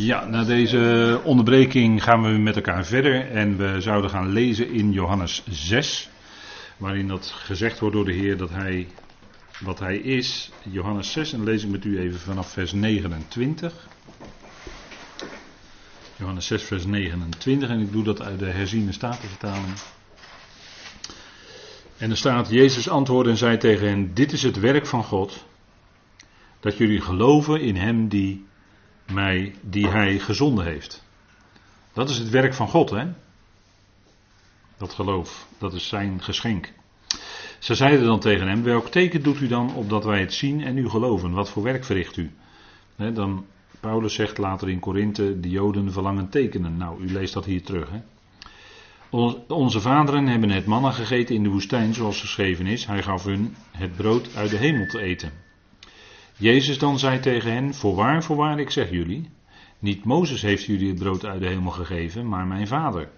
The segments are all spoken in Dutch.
Ja, na deze onderbreking gaan we met elkaar verder en we zouden gaan lezen in Johannes 6, waarin dat gezegd wordt door de Heer dat hij wat hij is. Johannes 6 en lees ik met u even vanaf vers 29. Johannes 6 vers 29 en ik doe dat uit de herziene statenvertaling. En er staat, Jezus antwoordde en zei tegen hen, dit is het werk van God, dat jullie geloven in Hem die mij, die hij gezonden heeft. Dat is het werk van God, hè? Dat geloof, dat is zijn geschenk. Ze zeiden dan tegen hem: Welk teken doet u dan opdat wij het zien en u geloven? Wat voor werk verricht u? dan, Paulus zegt later in Korinthe: De Joden verlangen tekenen. Nou, u leest dat hier terug. Hè? Onze vaderen hebben het mannen gegeten in de woestijn, zoals geschreven is. Hij gaf hun het brood uit de hemel te eten. Jezus dan zei tegen hen: Voorwaar, voorwaar, ik zeg jullie. Niet Mozes heeft jullie het brood uit de hemel gegeven, maar mijn vader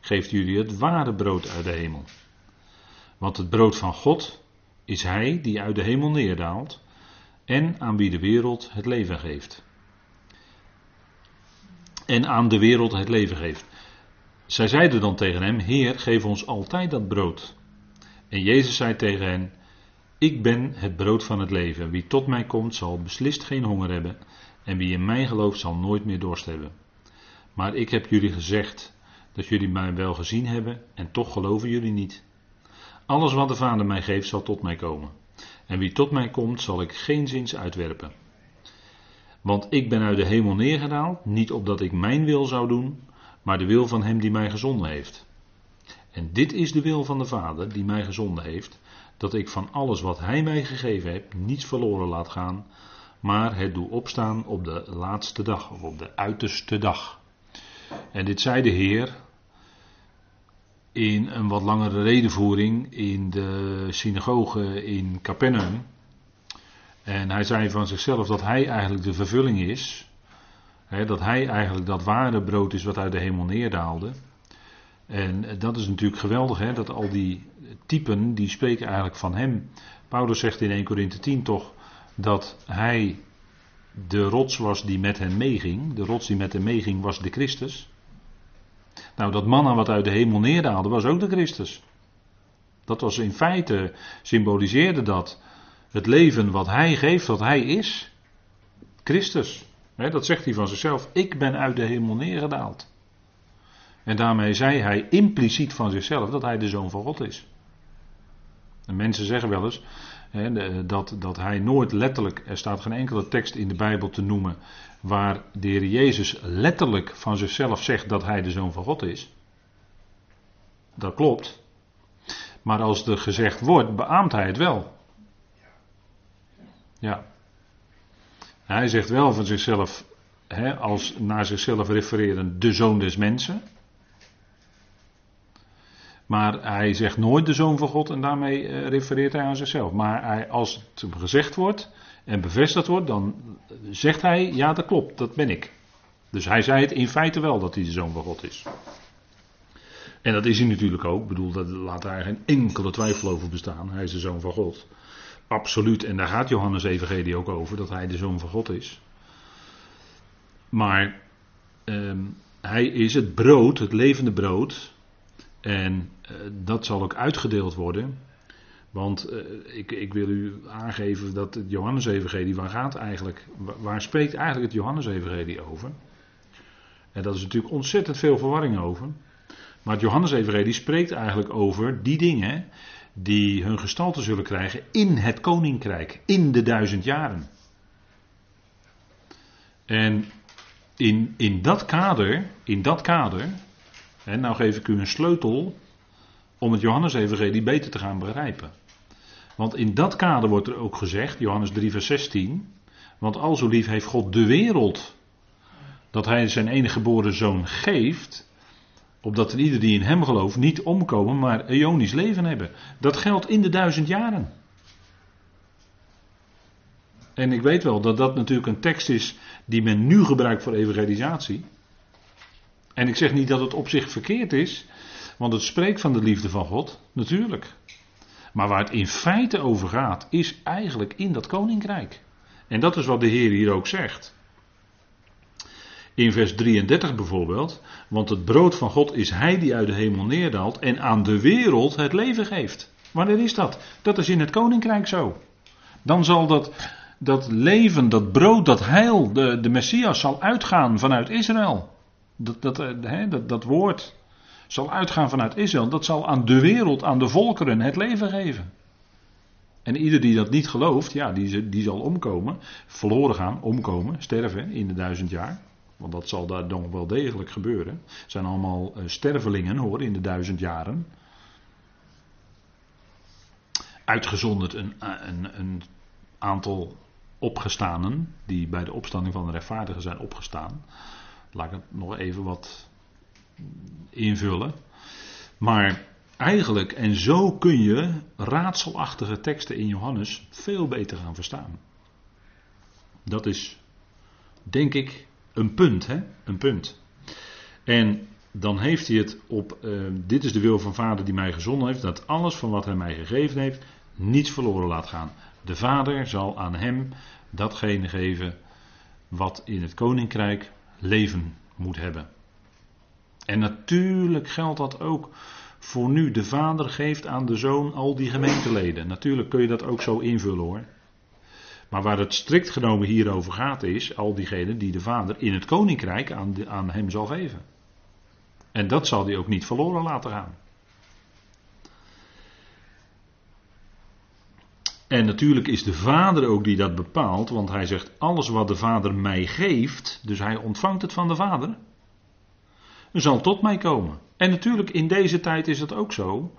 geeft jullie het ware brood uit de hemel. Want het brood van God is Hij die uit de hemel neerdaalt en aan wie de wereld het leven geeft. En aan de wereld het leven geeft. Zij zeiden dan tegen hem: Heer, geef ons altijd dat brood. En Jezus zei tegen hen: ik ben het brood van het leven. Wie tot mij komt zal beslist geen honger hebben. En wie in mij gelooft zal nooit meer dorst hebben. Maar ik heb jullie gezegd dat jullie mij wel gezien hebben en toch geloven jullie niet. Alles wat de Vader mij geeft zal tot mij komen. En wie tot mij komt zal ik geen zins uitwerpen. Want ik ben uit de hemel neergedaald, niet opdat ik mijn wil zou doen, maar de wil van hem die mij gezonden heeft. En dit is de wil van de Vader die mij gezonden heeft, dat ik van alles wat Hij mij gegeven heeft niets verloren laat gaan, maar het doe opstaan op de laatste dag, of op de uiterste dag. En dit zei de Heer in een wat langere redenvoering in de synagoge in Capernaum. En hij zei van zichzelf dat hij eigenlijk de vervulling is. Dat hij eigenlijk dat ware brood is wat uit de hemel neerdaalde. En dat is natuurlijk geweldig, hè, dat al die typen, die spreken eigenlijk van hem. Paulus zegt in 1 Corinthië 10 toch dat hij de rots was die met hen meeging. De rots die met hem meeging was de Christus. Nou, dat manna wat uit de hemel neerdaalde was ook de Christus. Dat was in feite, symboliseerde dat het leven wat hij geeft, wat hij is. Christus. dat zegt hij van zichzelf. Ik ben uit de hemel neergedaald. En daarmee zei hij impliciet van zichzelf dat hij de zoon van God is. En mensen zeggen wel eens hè, dat, dat hij nooit letterlijk, er staat geen enkele tekst in de Bijbel te noemen waar de Heer Jezus letterlijk van zichzelf zegt dat hij de zoon van God is. Dat klopt. Maar als er gezegd wordt, beaamt hij het wel. Ja. Hij zegt wel van zichzelf, hè, als naar zichzelf refereren, de zoon des mensen. Maar hij zegt nooit de zoon van God en daarmee uh, refereert hij aan zichzelf. Maar hij, als het gezegd wordt en bevestigd wordt, dan zegt hij: Ja, dat klopt, dat ben ik. Dus hij zei het in feite wel dat hij de zoon van God is. En dat is hij natuurlijk ook. Ik bedoel, laat daar geen enkele twijfel over bestaan. Hij is de zoon van God. Absoluut. En daar gaat Johannes Evangelie ook over, dat hij de zoon van God is. Maar ehm, hij is het brood, het levende brood en uh, dat zal ook uitgedeeld worden. Want uh, ik, ik, wil u aangeven dat het Johannes-evangelie, waar gaat eigenlijk, waar spreekt eigenlijk het Johannes-evangelie over? En dat is natuurlijk ontzettend veel verwarring over. Maar het Johannes-evangelie spreekt eigenlijk over die dingen die hun gestalte zullen krijgen in het koninkrijk, in de duizend jaren. En in, in dat kader, in dat kader en nou geef ik u een sleutel om het Johannes-evangelie beter te gaan begrijpen. Want in dat kader wordt er ook gezegd, Johannes 3 vers 16, want al zo lief heeft God de wereld, dat hij zijn enige geboren zoon geeft, opdat er ieder die in hem gelooft niet omkomen, maar eonisch leven hebben. Dat geldt in de duizend jaren. En ik weet wel dat dat natuurlijk een tekst is die men nu gebruikt voor evangelisatie. En ik zeg niet dat het op zich verkeerd is, want het spreekt van de liefde van God, natuurlijk. Maar waar het in feite over gaat, is eigenlijk in dat koninkrijk. En dat is wat de Heer hier ook zegt. In vers 33 bijvoorbeeld, want het brood van God is Hij die uit de hemel neerdaalt en aan de wereld het leven geeft. Wanneer is dat? Dat is in het koninkrijk zo. Dan zal dat, dat leven, dat brood, dat heil, de, de Messias zal uitgaan vanuit Israël. Dat, dat, eh, dat, dat woord zal uitgaan vanuit Israël. Dat zal aan de wereld, aan de volkeren het leven geven. En ieder die dat niet gelooft, ja, die, die zal omkomen, verloren gaan, omkomen, sterven in de duizend jaar. Want dat zal daar nog wel degelijk gebeuren. Het zijn allemaal uh, stervelingen hoor, in de duizend jaren. Uitgezonderd een, een, een aantal opgestanen, die bij de opstanding van de rechtvaardigen zijn opgestaan. Laat ik het nog even wat invullen. Maar eigenlijk, en zo kun je raadselachtige teksten in Johannes veel beter gaan verstaan. Dat is, denk ik, een punt, hè? Een punt. En dan heeft hij het op, uh, dit is de wil van Vader die mij gezonden heeft, dat alles van wat hij mij gegeven heeft, niets verloren laat gaan. De Vader zal aan hem datgene geven wat in het koninkrijk leven moet hebben. En natuurlijk geldt dat ook voor nu. De vader geeft aan de zoon al die gemeenteleden. Natuurlijk kun je dat ook zo invullen hoor. Maar waar het strikt genomen hier over gaat is al diegenen die de vader in het koninkrijk aan, aan hem zal geven. En dat zal hij ook niet verloren laten gaan. En natuurlijk is de vader ook die dat bepaalt, want hij zegt alles wat de vader mij geeft, dus hij ontvangt het van de vader, zal tot mij komen. En natuurlijk in deze tijd is het ook zo.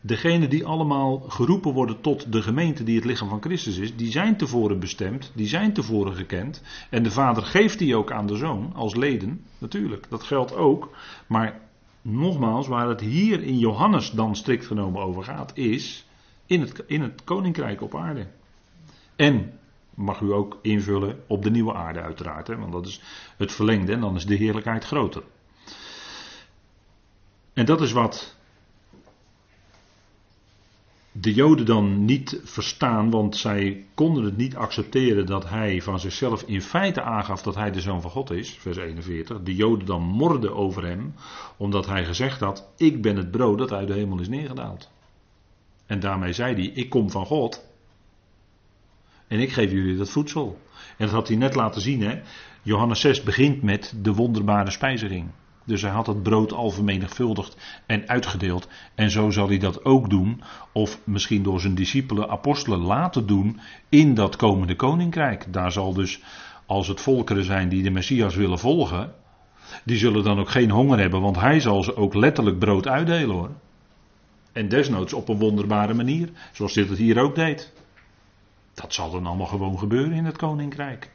Degenen die allemaal geroepen worden tot de gemeente die het lichaam van Christus is, die zijn tevoren bestemd, die zijn tevoren gekend. En de vader geeft die ook aan de zoon als leden, natuurlijk, dat geldt ook. Maar nogmaals, waar het hier in Johannes dan strikt genomen over gaat, is in het, in het koninkrijk op aarde. En mag u ook invullen op de nieuwe aarde uiteraard, want dat is het verlengde en dan is de heerlijkheid groter. En dat is wat de Joden dan niet verstaan, want zij konden het niet accepteren dat hij van zichzelf in feite aangaf dat hij de zoon van God is, vers 41. De Joden dan morden over hem, omdat hij gezegd had: Ik ben het brood dat uit de hemel is neergedaald. En daarmee zei hij: Ik kom van God. En ik geef jullie dat voedsel. En dat had hij net laten zien, hè? Johannes 6 begint met de wonderbare spijziging. Dus hij had het brood al vermenigvuldigd en uitgedeeld. En zo zal hij dat ook doen, of misschien door zijn discipelen, apostelen laten doen in dat komende koninkrijk. Daar zal dus, als het volkeren zijn die de Messias willen volgen, die zullen dan ook geen honger hebben, want hij zal ze ook letterlijk brood uitdelen hoor. En desnoods op een wonderbare manier, zoals dit het hier ook deed. Dat zal dan allemaal gewoon gebeuren in het koninkrijk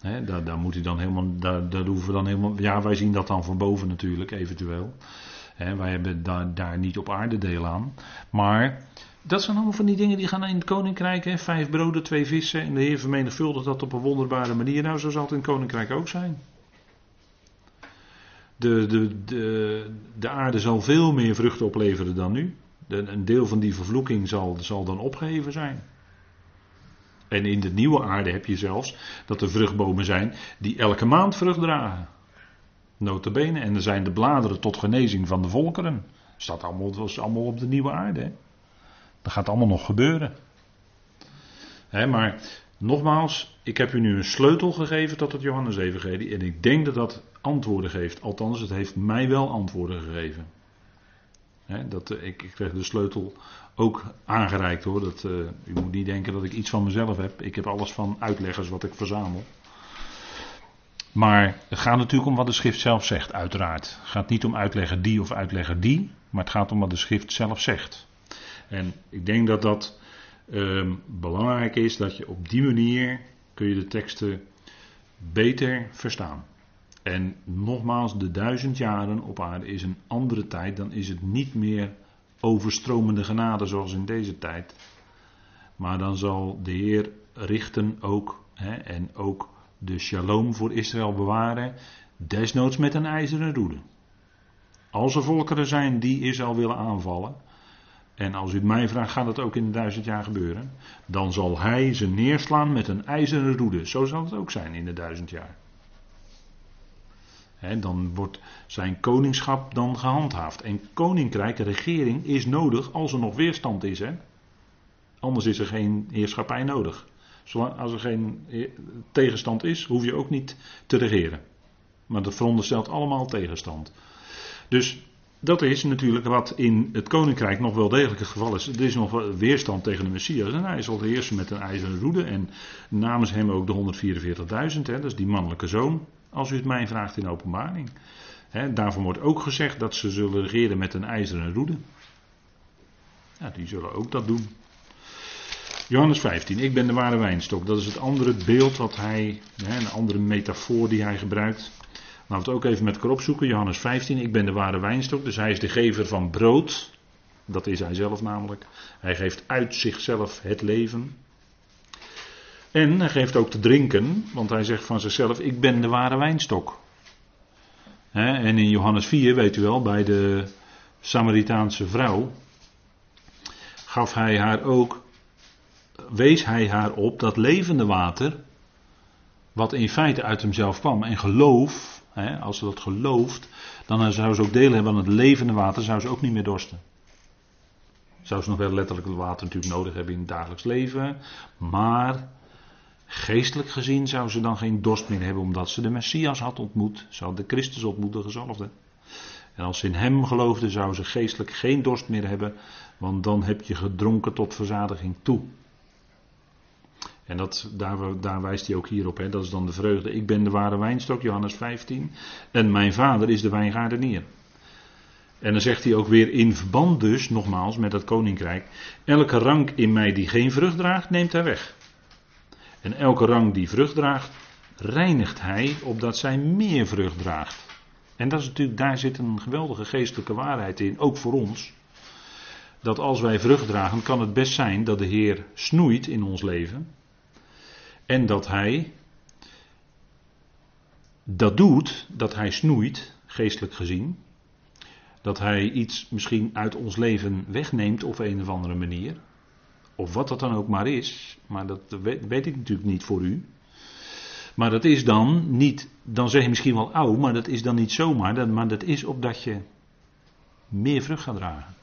daar, daar, moet dan helemaal, daar, daar hoeven we dan helemaal, ja wij zien dat dan van boven natuurlijk, eventueel. wij hebben daar, daar niet op aarde deel aan. Maar dat zijn allemaal van die dingen die gaan in het koninkrijk. Vijf broden, twee vissen. En de Heer vermenigvuldigt dat op een wonderbare manier. Nou, zo zal het in het koninkrijk ook zijn. De, de, de, de aarde zal veel meer vruchten opleveren dan nu. Een deel van die vervloeking zal, zal dan opgeheven zijn. En in de nieuwe aarde heb je zelfs dat er vruchtbomen zijn die elke maand vrucht dragen. Notabene. En er zijn de bladeren tot genezing van de volkeren. Staat allemaal, dat is allemaal op de nieuwe aarde. Hè? Dat gaat allemaal nog gebeuren. maar nogmaals, ik heb u nu een sleutel gegeven tot het Johannes-evangelie. En ik denk dat dat antwoorden geeft. Althans, het heeft mij wel antwoorden gegeven. dat, eh, ik, ik kreeg de sleutel ook aangereikt hoor. Dat, uh, u moet niet denken dat ik iets van mezelf heb. Ik heb alles van uitleggers wat ik verzamel. Maar het gaat natuurlijk om wat de schrift zelf zegt, uiteraard. Het gaat niet om uitleggen die of uitlegger die, maar het gaat om wat de schrift zelf zegt. En ik denk dat dat uh, belangrijk is, dat je op die manier kun je de teksten beter verstaan. En nogmaals, de duizend jaren op aarde is een andere tijd, dan is het niet meer overstromende genade zoals in deze tijd. Maar dan zal de Heer richten ook hè, en ook de shalom voor Israël bewaren, desnoods met een ijzeren roede. Als er volkeren zijn die Israël willen aanvallen, en als u het mij vraagt, gaat dat ook in de duizend jaar gebeuren, dan zal hij ze neerslaan met een ijzeren roede. Zo zal het ook zijn in de duizend jaar. dan wordt zijn koningschap dan gehandhaafd. En koninkrijk, regering is nodig als er nog weerstand is. Anders is er geen heerschappij nodig. Zolang, als er geen tegenstand is, hoef je ook niet te regeren. Maar dat veronderstelt allemaal tegenstand. Dus dat is natuurlijk wat in het koninkrijk nog wel degelijk het geval is. Er is nog weerstand tegen de Messias. En hij zal heersen met een ijzeren roede. En namens hem ook de 144.000. Dat is die mannelijke zoon. Als u het mij vraagt in openbaring. He, daarvan wordt ook gezegd dat ze zullen regeren met een ijzeren roede. Ja, die zullen ook dat doen. Johannes 15, ik ben de ware wijnstok. Dat is het andere beeld wat hij, een andere metafoor die hij gebruikt. Laten we het ook even met elkaar opzoeken. Johannes 15, ik ben de ware wijnstok. Dus hij is de gever van brood. Dat is hij zelf namelijk. Hij geeft uit zichzelf het leven. En hij geeft ook te drinken, want hij zegt van zichzelf: Ik ben de ware wijnstok. en in Johannes 4, weet u wel, bij de Samaritaanse vrouw, gaf hij haar ook, wees hij haar op dat levende water, wat in feite uit hemzelf kwam. En geloof, als ze dat gelooft, dan zou ze ook deel hebben aan het levende water, zou ze ook niet meer dorsten. Zou ze nog wel letterlijk water natuurlijk nodig hebben in het dagelijks leven, maar Geestelijk gezien zou ze dan geen dorst meer hebben omdat ze de Messias had ontmoet. Ze de Christus ontmoet, de gezalfde. En als ze in hem geloofde, zou ze geestelijk geen dorst meer hebben, want dan heb je gedronken tot verzadiging toe. En dat, daar, daar wijst hij ook hierop, hè. dat is dan de vreugde. Ik ben de ware wijnstok, Johannes 15, en mijn vader is de wijngaardenier. En dan zegt hij ook weer in verband dus, nogmaals, met dat koninkrijk. Elke rank in mij die geen vrucht draagt, neemt hij weg. En elke rang die vrucht draagt, reinigt hij opdat zij meer vrucht draagt. En dat is natuurlijk, daar zit een geweldige geestelijke waarheid in, ook voor ons. Dat als wij vrucht dragen, kan het best zijn dat de Heer snoeit in ons leven. En dat Hij dat doet, dat Hij snoeit, geestelijk gezien. Dat Hij iets misschien uit ons leven wegneemt op een of andere manier. Of wat dat dan ook maar is. Maar dat weet, ik natuurlijk niet voor u. Maar dat is dan niet, dan zeg je misschien wel oud, maar dat is dan niet zomaar. Maar dat is opdat je meer vrucht gaat dragen.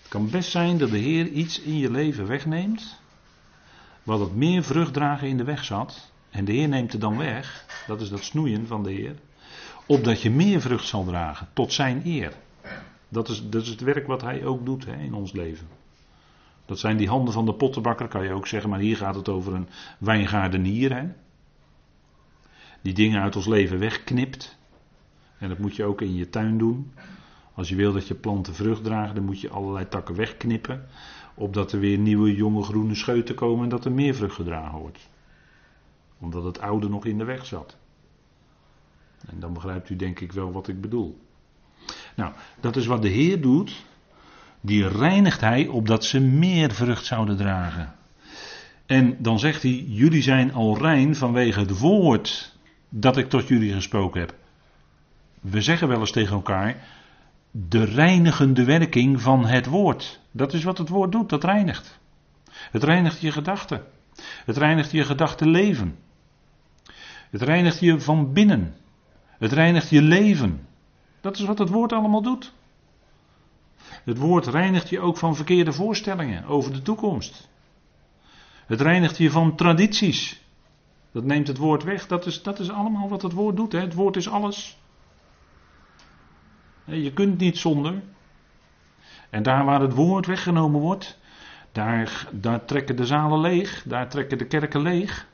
Het kan best zijn dat de Heer iets in je leven wegneemt. Wat het meer vrucht dragen in de weg zat. En de Heer neemt het dan weg. Dat is dat snoeien van de Heer. Opdat je meer vrucht zal dragen. Tot zijn eer. Dat is, dat is het werk wat Hij ook doet hè, in ons leven. Dat zijn die handen van de pottenbakker, kan je ook zeggen, maar hier gaat het over een wijngaardenier. Hè? Die dingen uit ons leven wegknipt. En dat moet je ook in je tuin doen. Als je wil dat je planten vrucht dragen, dan moet je allerlei takken wegknippen. Opdat er weer nieuwe jonge groene scheuten komen en dat er meer vrucht gedragen wordt. Omdat het oude nog in de weg zat. En dan begrijpt u denk ik wel wat ik bedoel. Nou, dat is wat de Heer doet die reinigt hij opdat ze meer vrucht zouden dragen. En dan zegt hij: Jullie zijn al rein vanwege het woord dat ik tot jullie gesproken heb. We zeggen wel eens tegen elkaar: de reinigende werking van het woord. Dat is wat het woord doet, dat reinigt. Het reinigt je gedachten. Het reinigt je gedachtenleven. Het reinigt je van binnen. Het reinigt je leven. Dat is wat het woord allemaal doet. Het woord reinigt je ook van verkeerde voorstellingen over de toekomst. Het reinigt je van tradities. Dat neemt het woord weg. Dat is, dat is allemaal wat het woord doet. Hè. Het woord is alles. Je kunt niet zonder. En daar waar het woord weggenomen wordt, daar, daar trekken de zalen leeg. Daar trekken de kerken leeg.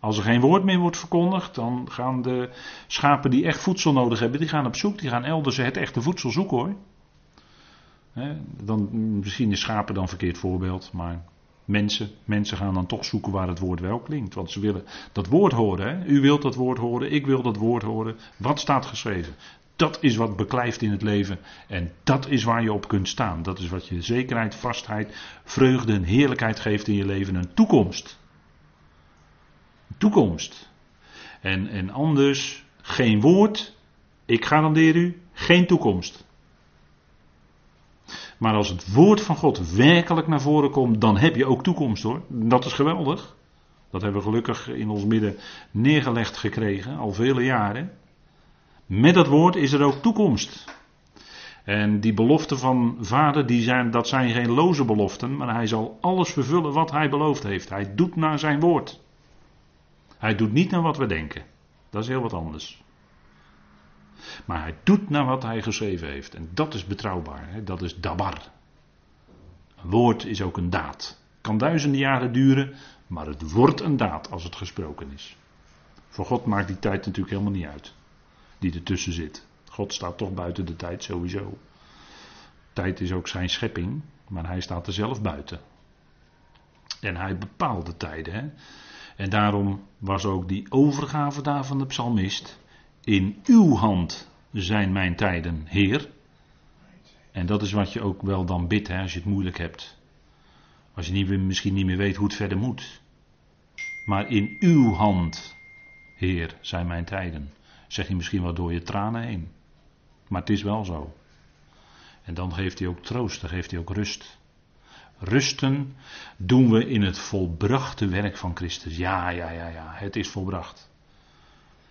Als er geen woord meer wordt verkondigd, dan gaan de schapen die echt voedsel nodig hebben, die gaan op zoek. Die gaan elders het echte voedsel zoeken hoor dan, misschien is schapen dan verkeerd voorbeeld, maar mensen, mensen gaan dan toch zoeken waar het woord wel klinkt. Want ze willen dat woord horen. Hè? U wilt dat woord horen, ik wil dat woord horen. Wat staat geschreven? Dat is wat beklijft in het leven. En dat is waar je op kunt staan. Dat is wat je zekerheid, vastheid, vreugde en heerlijkheid geeft in je leven. Een toekomst. Een toekomst. En, en anders geen woord. Ik garandeer u geen toekomst. Maar als het woord van God werkelijk naar voren komt, dan heb je ook toekomst hoor. Dat is geweldig. Dat hebben we gelukkig in ons midden neergelegd gekregen, al vele jaren. Met dat woord is er ook toekomst. En die beloften van vader, die zijn, dat zijn geen loze beloften, maar hij zal alles vervullen wat hij beloofd heeft. Hij doet naar zijn woord. Hij doet niet naar wat we denken. Dat is heel wat anders. Maar hij doet naar wat hij geschreven heeft. En dat is betrouwbaar. Hè? Dat is dabar. Een woord is ook een daad. Kan duizenden jaren duren, maar het wordt een daad als het gesproken is. Voor God maakt die tijd natuurlijk helemaal niet uit. Die ertussen zit. God staat toch buiten de tijd sowieso. Tijd is ook zijn schepping, maar hij staat er zelf buiten. En hij bepaalt de tijden. Hè? En daarom was ook die overgave daar van de psalmist. In uw hand zijn mijn tijden, Heer. En dat is wat je ook wel dan bidt hè, als je het moeilijk hebt. Als je niet, misschien niet meer weet hoe het verder moet. Maar in uw hand, Heer, zijn mijn tijden. Zeg je misschien wel door je tranen heen. Maar het is wel zo. En dan geeft hij ook troost, dan geeft hij ook rust. Rusten doen we in het volbrachte werk van Christus. Ja, ja, ja, ja, het is volbracht.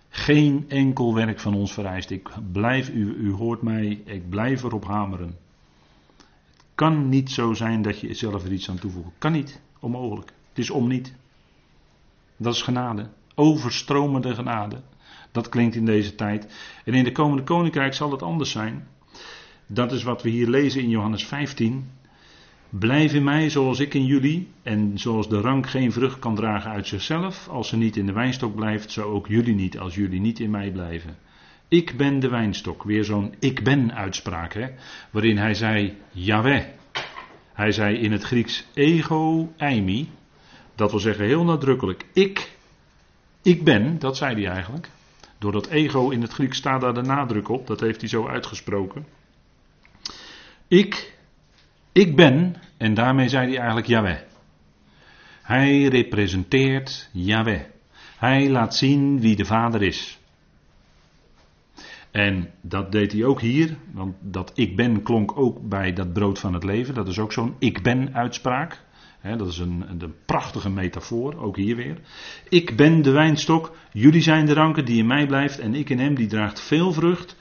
Geen enkel werk van ons vereist. Ik blijf, u, u hoort mij, ik blijf erop hameren. Het kan niet zo zijn dat je zelf er iets aan toevoegt. Kan niet, onmogelijk. Het is om niet. Dat is genade. Overstromende genade. Dat klinkt in deze tijd. En in de komende koninkrijk zal het anders zijn. Dat is wat we hier lezen in Johannes 15. Blijf in mij zoals ik in jullie. En zoals de rank geen vrucht kan dragen uit zichzelf. Als ze niet in de wijnstok blijft, zo ook jullie niet als jullie niet in mij blijven. Ik ben de wijnstok. Weer zo'n ik ben uitspraak. Hè, waarin hij zei Yahweh. Hij zei in het Grieks ego eimi. Dat wil zeggen heel nadrukkelijk ik. Ik ben, dat zei hij eigenlijk. Door dat ego in het Grieks staat daar de nadruk op. Dat heeft hij zo uitgesproken. Ik, ik ben, en daarmee zei hij eigenlijk Yahweh. Hij representeert Yahweh. Hij laat zien wie de Vader is. En dat deed hij ook hier, want dat ik ben klonk ook bij dat brood van het leven. Dat is ook zo'n ik ben uitspraak. Dat is een, een, prachtige metafoor, ook hier weer. Ik ben de wijnstok, jullie zijn de ranken die in mij blijft en ik in hem die draagt veel vrucht.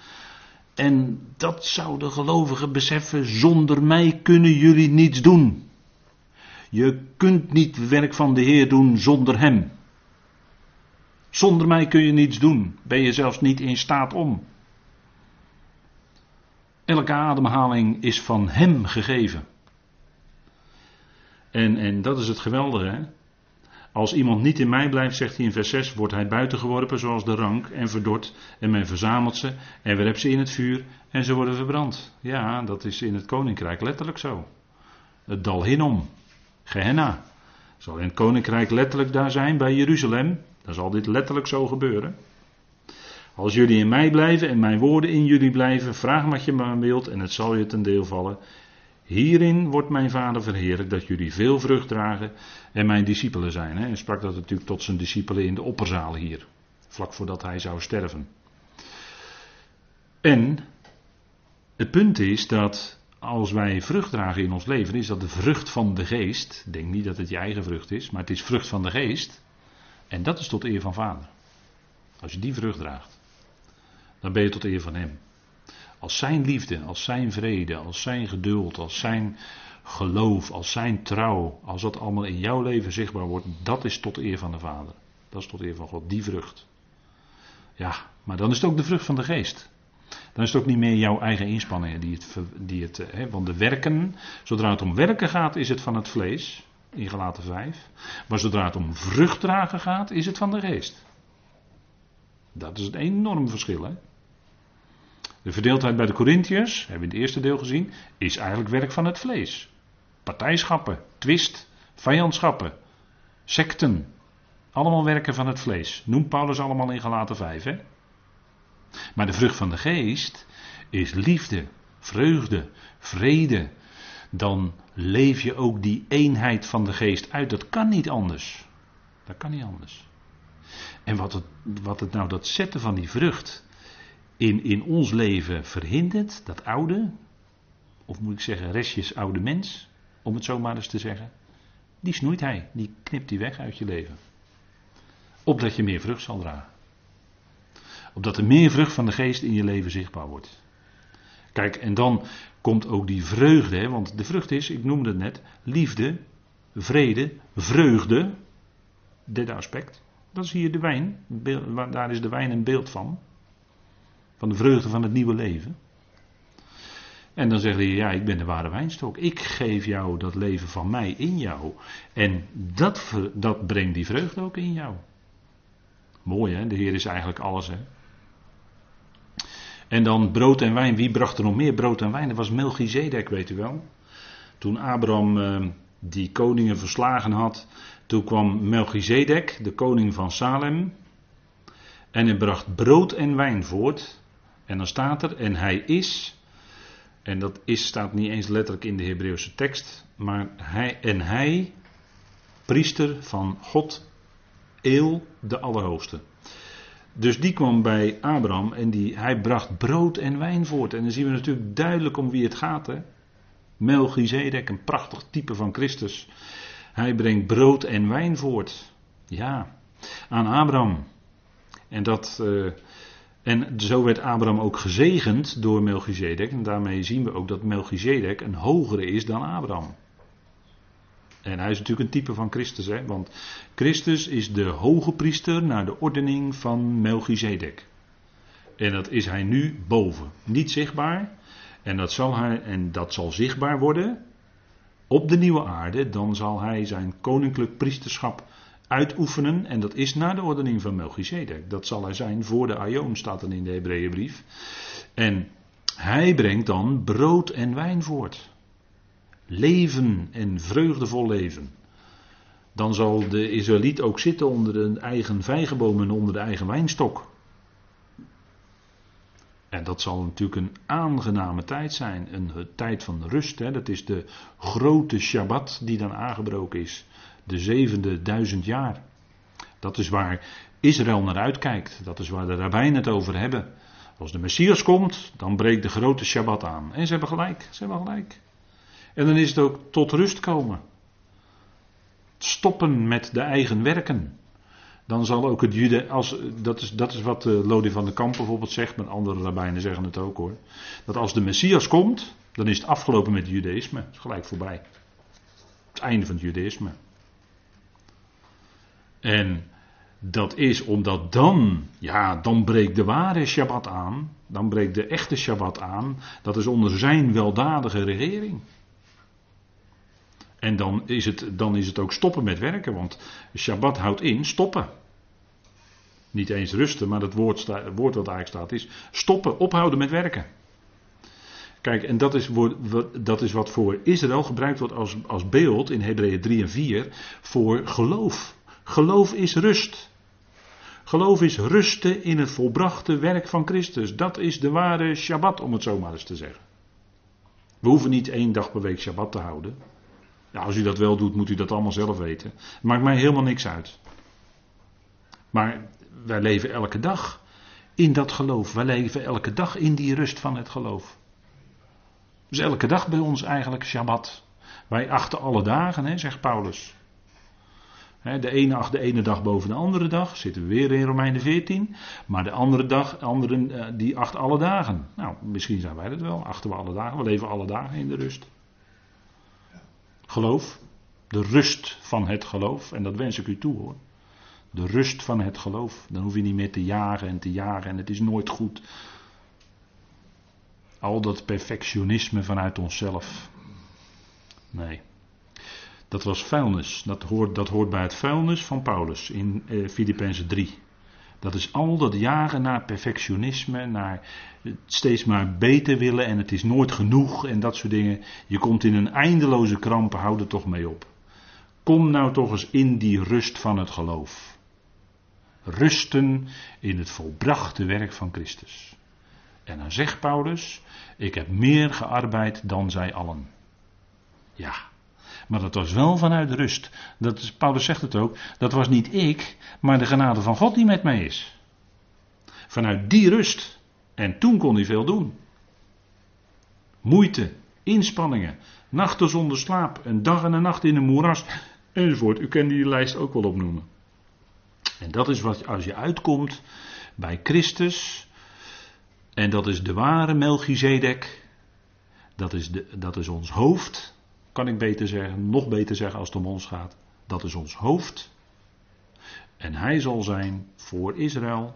En dat zou de gelovigen beseffen, zonder mij kunnen jullie niets doen. Je kunt niet het werk van de Heer doen zonder Hem. Zonder mij kun je niets doen, ben je zelfs niet in staat om. Elke ademhaling is van Hem gegeven. En, en dat is het geweldige. Hè? Als iemand niet in mij blijft, zegt hij in vers 6, wordt hij buitengeworpen zoals de rank en verdord. En men verzamelt ze en werpt ze in het vuur en ze worden verbrand. Ja, dat is in het koninkrijk letterlijk zo. Het dal Hinnom, Gehenna. Zal in het koninkrijk letterlijk daar zijn bij Jeruzalem. Dan zal dit letterlijk zo gebeuren. Als jullie in mij blijven en mijn woorden in jullie blijven, vraag wat je maar wilt en het zal je ten deel vallen. Hierin wordt mijn vader verheerlijk dat jullie veel vrucht dragen en mijn discipelen zijn. Hij sprak dat natuurlijk tot zijn discipelen in de opperzaal hier, vlak voordat hij zou sterven. En het punt is dat als wij vrucht dragen in ons leven, is dat de vrucht van de geest. Denk niet dat het je eigen vrucht is, maar het is vrucht van de geest. En dat is tot eer van vader. Als je die vrucht draagt, dan ben je tot eer van hem. Als zijn liefde, als zijn vrede, als zijn geduld, als zijn geloof, als zijn trouw, als dat allemaal in jouw leven zichtbaar wordt, dat is tot eer van de Vader. Dat is tot eer van God, die vrucht. Ja, maar dan is het ook de vrucht van de geest. Dan is het ook niet meer jouw eigen inspanningen die het. Die het hè, want de werken, zodra het om werken gaat, is het van het vlees, in gelaten 5. Maar zodra het om vrucht dragen gaat, is het van de geest. Dat is een enorm verschil, hè? De verdeeldheid bij de Corinthiërs, hebben we in het eerste deel gezien, is eigenlijk werk van het vlees. Partijschappen, twist, vijandschappen, secten. Allemaal werken van het vlees. Noemt Paulus allemaal in gelaten 5, hè? Maar de vrucht van de geest is liefde, vreugde, vrede. Dan leef je ook die eenheid van de geest uit. Dat kan niet anders. Dat kan niet anders. En wat het, wat het nou dat zetten van die vrucht in, in ons leven verhindert, dat oude, of moet ik zeggen restjes oude mens, om het zo maar eens te zeggen, die snoeit hij, die knipt hij weg uit je leven. Opdat je meer vrucht zal dragen. Opdat er meer vrucht van de geest in je leven zichtbaar wordt. Kijk, en dan komt ook die vreugde, hè, want de vrucht is, ik noemde het net, liefde, vrede, vreugde. Derde aspect. Dat is hier de wijn. Daar is de wijn een beeld van. Van de vreugde van het nieuwe leven. En dan zegt hij, ja, ik ben de ware wijnstok. Ik geef jou dat leven van mij in jou. En dat, dat brengt die vreugde ook in jou. Mooi hè, de Heer is eigenlijk alles hè. En dan brood en wijn. Wie bracht er nog meer brood en wijn? Dat was Melchizedek, weet u wel. Toen Abraham uh, die koningen verslagen had, toen kwam Melchizedek, de koning van Salem. En hij bracht brood en wijn voort. En dan staat er, en hij is, en dat is staat niet eens letterlijk in de Hebreeuwse tekst, maar hij, en hij, priester van God, Eel de Allerhoogste. Dus die kwam bij Abraham en die, hij bracht brood en wijn voort. En dan zien we natuurlijk duidelijk om wie het gaat. Hè? Melchizedek, een prachtig type van Christus. Hij brengt brood en wijn voort. Ja, aan Abraham. En, dat, uh, en zo werd Abraham ook gezegend door Melchizedek. En daarmee zien we ook dat Melchizedek een hogere is dan Abraham. En hij is natuurlijk een type van Christus, hè? want Christus is de hoge priester naar de ordening van Melchizedek. En dat is hij nu boven. Niet zichtbaar. En dat zal, hij, en dat zal zichtbaar worden op de nieuwe aarde. Dan zal hij zijn koninklijk priesterschap uitoefenen. En dat is naar de ordening van Melchizedek. Dat zal hij zijn voor de Aion, staat dan in de Hebreeënbrief. En hij brengt dan brood en wijn voort leven en vreugdevol leven. Dan zal de Israëliet ook zitten onder een eigen vijgenboom en onder de eigen wijnstok. En dat zal natuurlijk een aangename tijd zijn, een tijd van rust. Hè. Dat is de grote Shabbat die dan aangebroken is, de zevende duizend jaar. Dat is waar Israël naar uitkijkt, dat is waar de rabbijnen het over hebben. Als de Messias komt, dan breekt de grote Shabbat aan. En ze hebben gelijk, ze hebben gelijk. En dan is het ook tot rust komen. Stoppen met de eigen werken. Dan zal ook het jude, als, dat, is, dat is wat uh, Lodi van de Kamp bijvoorbeeld zegt, maar andere rabbijnen zeggen het ook hoor. Dat als de Messias komt, dan is het afgelopen met het judaïsme. Het is gelijk voorbij. Het einde van het judaïsme. En dat is omdat dan, ja, dan breekt de ware Shabbat aan. Dan breekt de echte Shabbat aan. Dat is onder zijn weldadige regering. En dan is, het, dan is het ook stoppen met werken, want Shabbat houdt in stoppen. Niet eens rusten, maar het woord, woord wat eigenlijk staat is stoppen, ophouden met werken. Kijk, en dat is, dat is wat voor Israël gebruikt wordt als, als beeld in Hebreeën 3 en 4 voor geloof. Geloof is rust. Geloof is rusten in het volbrachte werk van Christus. Dat is de ware Shabbat, om het zo maar eens te zeggen. We hoeven niet één dag per week Shabbat te houden. Ja, als u dat wel doet, moet u dat allemaal zelf weten. Maakt mij helemaal niks uit. Maar wij leven elke dag in dat geloof. Wij leven elke dag in die rust van het geloof. Dus elke dag bij ons eigenlijk Shabbat. Wij achten alle dagen, hè, zegt Paulus. De ene acht de ene dag boven de andere dag. Zitten we weer in Romeinen 14. Maar de andere dag, anderen, eh, die acht alle dagen. Nou, misschien zijn wij dat wel. Achten we alle dagen. We leven alle dagen in de rust. Geloof. De rust van het geloof. En dat wens ik u toe hoor. De rust van het geloof. Dan hoef je niet meer te jagen en te jagen en het is nooit goed. Al dat perfectionisme vanuit onszelf. Nee. Dat was vuilnis. Dat hoort, dat hoort bij het vuilnis van Paulus in eh, Filippenzen 3. Dat is al dat jagen naar perfectionisme, naar steeds maar beter willen en het is nooit genoeg en dat soort dingen. Je komt in een eindeloze krampen, hou er toch mee op. Kom nou toch eens in die rust van het geloof. Rusten in het volbrachte werk van Christus. En dan zegt Paulus: Ik heb meer gearbeid dan zij allen. Ja, maar dat was wel vanuit rust. Dat Paulus zegt het ook. Dat was niet ik, maar de genade van God die met mij is. Vanuit die rust. En toen kon hij veel doen. Moeite, inspanningen, nachten zonder slaap, een dag en een nacht in een moeras, enzovoort. U kent die lijst ook wel opnoemen. En dat is wat als je uitkomt bij Christus. En dat is de ware Melchizedek. Dat is, de, dat is ons hoofd. Kan ik beter zeggen. Nog beter zeggen als het om ons gaat. Dat is ons hoofd. En hij zal zijn voor Israël.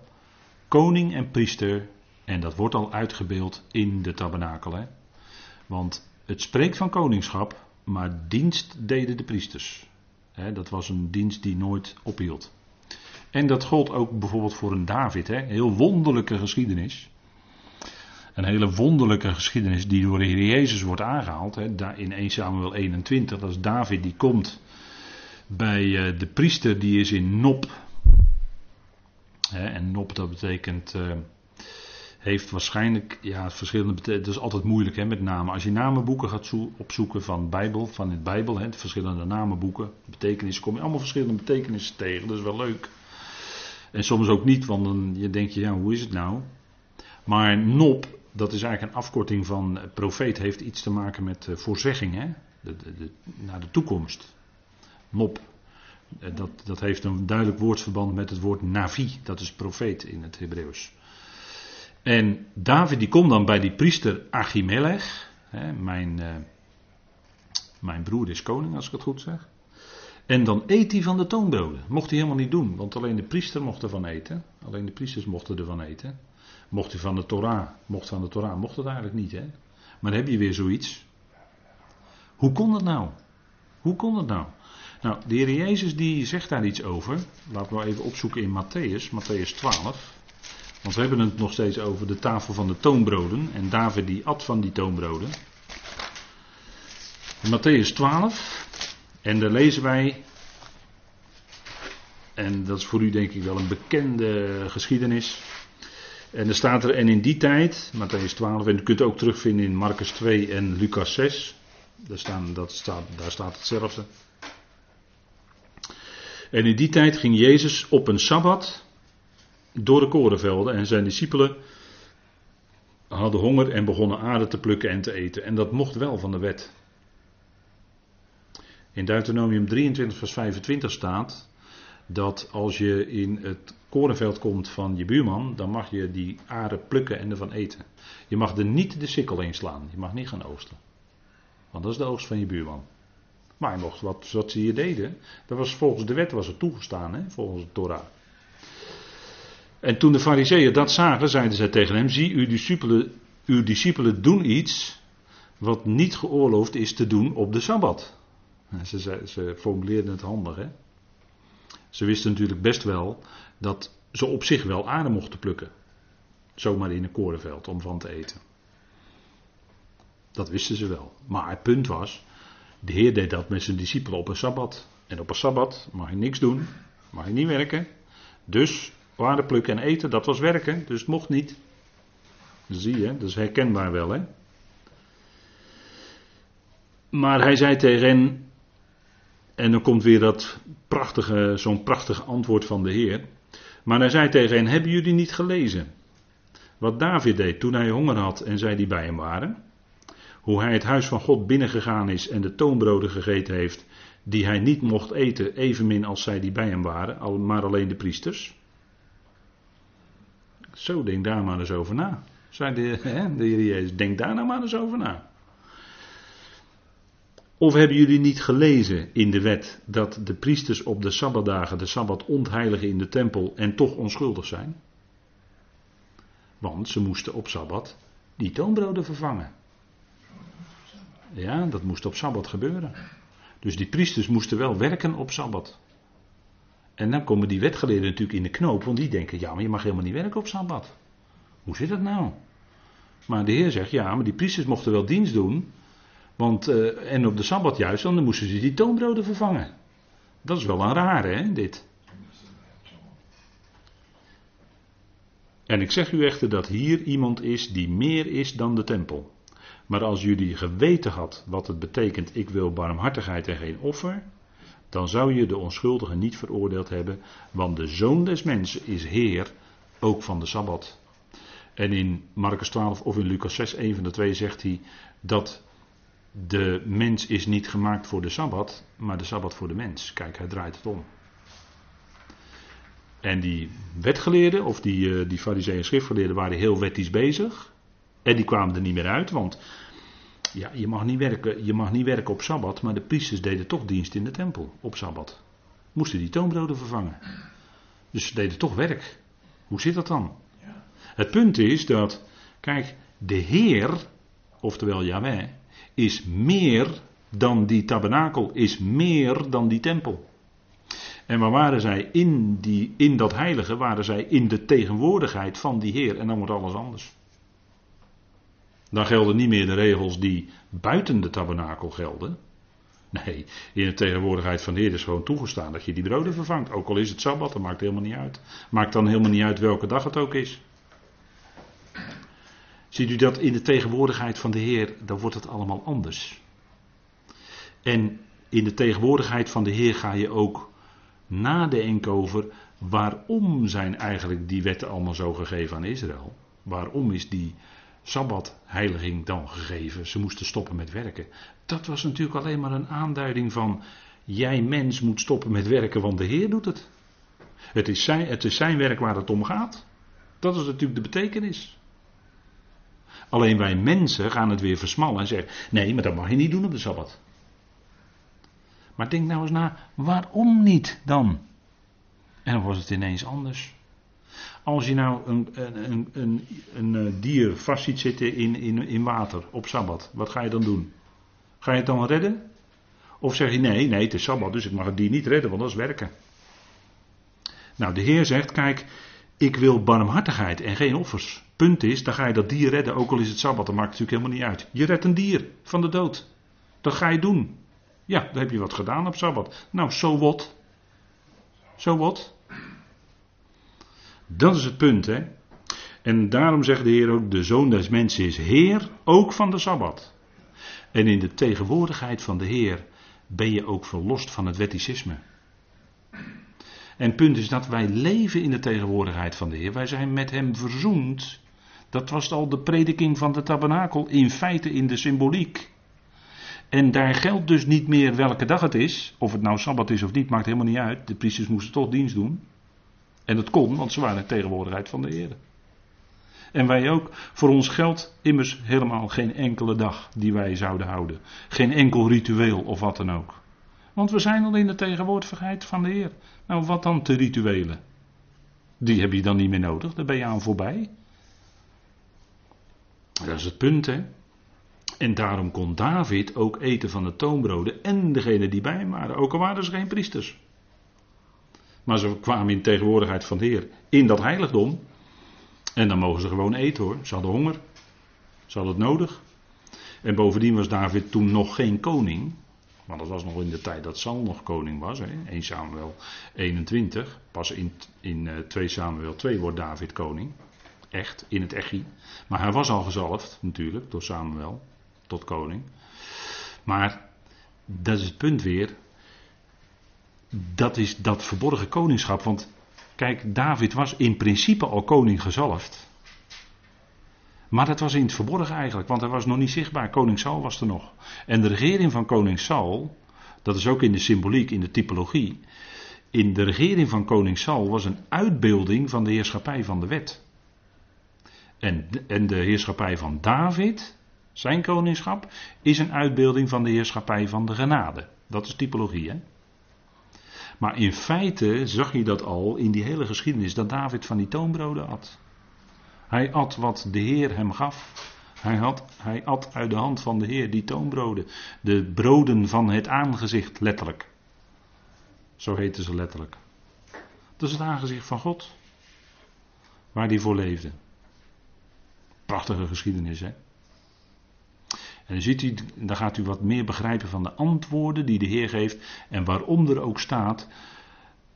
Koning en priester. En dat wordt al uitgebeeld in de tabernakel. Hè? Want het spreekt van koningschap. Maar dienst deden de priesters. dat was een dienst die nooit ophield. En dat gold ook bijvoorbeeld voor een David. Hè? Heel wonderlijke geschiedenis. Een hele wonderlijke geschiedenis die door de Heer Jezus wordt aangehaald. Hè? In 1 Samuel 21. Dat is David die komt bij eh, de priester die is in Nop. En Nop dat betekent eh, heeft waarschijnlijk ja, verschillende betekenissen. Dat is altijd moeilijk hè, met namen. Als je namenboeken gaat opzoeken van Bijbel, van het Bijbel, hè, verschillende namenboeken, betekenissen, kom je allemaal verschillende betekenissen tegen. Dat is wel leuk. En soms ook niet, want dan denk je, ja, hoe is het nou? Maar Nop, dat is eigenlijk een afkorting van profeet, heeft iets te maken met uh, voorzegging, hè? De, de, naar de toekomst. Nop. Eh, dat, dat heeft een duidelijk woordsverband met het woord Navi, dat is profeet in het Hebreeuws. En David die komt dan bij die priester Achimelech. Hè, mijn, mijn broer is koning, als ik het goed zeg. En dan eet hij van de toonbroden. Mocht hij helemaal niet doen, want alleen de priester mocht ervan eten. Alleen de priesters mochten ervan eten. Mocht hij van de Torah, mocht van de Torah, mocht het eigenlijk niet. Hè? Maar dan heb je weer zoiets. Hoe kon dat nou? Hoe kon dat nou? Nou, de Heer Jezus die zegt daar iets over. Laten we even opzoeken in Matthäus, Matthäus 12. Want we hebben het nog steeds over de tafel van de toonbroden. En David die at van die toonbroden. In Matthäus 12. En daar lezen wij. En dat is voor u denk ik wel een bekende geschiedenis. En er staat er, en in die tijd, Matthäus 12, en u kunt het ook terugvinden in Marcus 2 en Lucas 6. Daar, staan, dat staat, daar staat hetzelfde. En in die tijd ging Jezus op een sabbat door de korenvelden en zijn discipelen hadden honger en begonnen aarde te plukken en te eten. En dat mocht wel van de wet. In Deuteronomium 23, vers 25 staat dat als je in het korenveld komt van je buurman, dan mag je die aarde plukken en ervan eten. Je mag er niet de sikkel in slaan. Je mag niet gaan oogsten. Want dat is de oogst van je buurman. Maar je mocht wat, wat ze hier deden, dat was volgens de wet was het toegestaan, hè, volgens de Torah. En toen de fariseeën dat zagen, zeiden zij tegen hem, zie, uw discipelen, uw discipelen doen iets wat niet geoorloofd is te doen op de Sabbat. Ze, ze, ze formuleerden het handig, hè. Ze wisten natuurlijk best wel dat ze op zich wel aarde mochten plukken. Zomaar in een korenveld om van te eten. Dat wisten ze wel. Maar het punt was, de Heer deed dat met zijn discipelen op een Sabbat. En op een Sabbat mag je niks doen, mag je niet werken. Dus Waarde plukken en eten, dat was werken, dus het mocht niet. Zie je, dat is herkenbaar wel, hè? Maar hij zei tegen hen, en dan komt weer dat prachtige, zo'n prachtig antwoord van de Heer. Maar hij zei tegen hen: Hebben jullie niet gelezen? Wat David deed toen hij honger had en zij die bij hem waren? Hoe hij het huis van God binnengegaan is en de toonbroden gegeten heeft, die hij niet mocht eten, evenmin als zij die bij hem waren, maar alleen de priesters? Zo, denk daar maar eens over na. Zei de, de Heer Jezus, denk daar nou maar eens over na. Of hebben jullie niet gelezen in de wet dat de priesters op de sabbatdagen de sabbat ontheiligen in de tempel en toch onschuldig zijn? Want ze moesten op sabbat die toonbroden vervangen. Ja, dat moest op sabbat gebeuren. Dus die priesters moesten wel werken op sabbat. En dan komen die wetgeleerden natuurlijk in de knoop, want die denken, ja, maar je mag helemaal niet werken op Sabbat. Hoe zit dat nou? Maar de Heer zegt, ja, maar die priesters mochten wel dienst doen, want, uh, en op de Sabbat juist, dan moesten ze die toonbroden vervangen. Dat is wel een rare, hè, dit. En ik zeg u echter dat hier iemand is die meer is dan de tempel. Maar als jullie geweten had wat het betekent, ik wil barmhartigheid en geen offer, dan zou je de onschuldige niet veroordeeld hebben, want de zoon des mensen is Heer, ook van de Sabbat. En in Marcus 12 of in Lucas 6, een van de twee, zegt hij dat de mens is niet gemaakt voor de Sabbat, maar de Sabbat voor de mens. Kijk, hij draait het om. En die wetgeleerden, of die, uh, die fariseeën en schriftgeleerden, waren heel wettisch bezig. En die kwamen er niet meer uit, want ja, je, mag niet werken, je mag niet werken op Sabbat, maar de priesters deden toch dienst in de tempel op Sabbat. Moesten die toonbroden vervangen. Dus ze deden toch werk. Hoe zit dat dan? Het punt is dat, kijk, de Heer, oftewel Yahweh, is meer dan die tabernakel, is meer dan die tempel. En waar waren zij in, die, in dat heilige, waren zij in de tegenwoordigheid van die Heer en dan wordt alles anders. Dan gelden niet meer de regels die buiten de tabernakel gelden. Nee, in de tegenwoordigheid van de Heer is gewoon toegestaan dat je die broden vervangt. Ook al is het Sabbat, dat maakt helemaal niet uit. Maakt dan helemaal niet uit welke dag het ook is. Ziet u dat in de tegenwoordigheid van de Heer, dan wordt het allemaal anders. En in de tegenwoordigheid van de Heer ga je ook nadenken over waarom zijn eigenlijk die wetten allemaal zo gegeven aan Israël. Waarom is die Sabbatheiliging dan gegeven? Ze moesten stoppen met werken. Dat was natuurlijk alleen maar een aanduiding van jij mens moet stoppen met werken, want de Heer doet het. Het is zijn, het is zijn werk waar het om gaat. Dat is natuurlijk de betekenis. Alleen wij mensen gaan het weer versmallen en zeggen: nee, maar dat mag je niet doen op de sabbat. Maar denk nou eens na, waarom niet dan? En dan was het ineens anders. Als je nou een, een, een, een, eh, dier vast ziet zitten in, in, in water op sabbat, wat ga je dan doen? Ga je het dan redden? Of zeg je nee, nee, het is sabbat, dus ik mag het dier niet redden, want dat is werken. Nou, de Heer zegt: kijk, ik wil barmhartigheid en geen offers. Punt is, dan ga je dat dier redden, ook al is het sabbat, dat maakt natuurlijk helemaal niet uit. Je redt een dier van de dood. Dat ga je doen. Ja, dan heb je wat gedaan op sabbat. Nou, zo so wat. Zo wat. Dat is het punt, hè. En daarom zegt de Heer ook, de Zoon des Mensen is Heer, ook van de Sabbat. En in de tegenwoordigheid van de Heer ben je ook verlost van het wetticisme. En het punt is dat wij leven in de tegenwoordigheid van de Heer. Wij zijn met Hem verzoend. Dat was al de prediking van de tabernakel, in feite in de symboliek. En daar geldt dus niet meer welke dag het is. Of het nou Sabbat is of niet, maakt helemaal niet uit. De priesters moesten toch dienst doen. En dat kon, want ze waren in tegenwoordigheid van de Heer. En wij ook. Voor ons geldt immers helemaal geen enkele dag die wij zouden houden. Geen enkel ritueel of wat dan ook. Want we zijn al in de tegenwoordigheid van de Heer. Nou, wat dan te rituelen? Die heb je dan niet meer nodig, daar ben je aan voorbij. Dat is het punt, hè. En daarom kon David ook eten van de toonbroden en degene die bij hem waren, ook al waren ze geen priesters. Maar ze kwamen in tegenwoordigheid van de Heer in dat heiligdom. En dan mogen ze gewoon eten hoor. Ze hadden honger. Ze hadden het nodig. En bovendien was David toen nog geen koning. Maar dat was nog in de tijd dat Saul nog koning was. Hè? 1 Samuel 21. Pas in, in 2 eh, Samuel 2 wordt David koning. Echt, in het echi. Maar hij was al gezalfd natuurlijk door Samuel tot koning. Maar dat is het punt weer dat is dat verborgen koningschap. Want kijk, David was in principe al koning gezalfd. Maar dat was in het verborgen eigenlijk, want hij was nog niet zichtbaar. Koning Saul was er nog. En de regering van koning Saul, dat is ook in de symboliek, in de typologie. In de regering van koning Saul was een uitbeelding van de heerschappij van de wet. En, en de heerschappij van David, zijn koningschap, is een uitbeelding van de heerschappij van de genade. Dat is typologie, hè? Maar in feite zag je dat al in die hele geschiedenis dat David van die toonbroden at. Hij at wat de Heer hem gaf. Hij, had, hij at uit de hand van de Heer die toonbroden. De broden van het aangezicht, letterlijk. Zo heten ze letterlijk. Dat is het aangezicht van God. Waar hij voor leefde. Prachtige geschiedenis, hè? En dan, ziet u, dan gaat u wat meer begrijpen van de antwoorden die de Heer geeft en waarom er ook staat,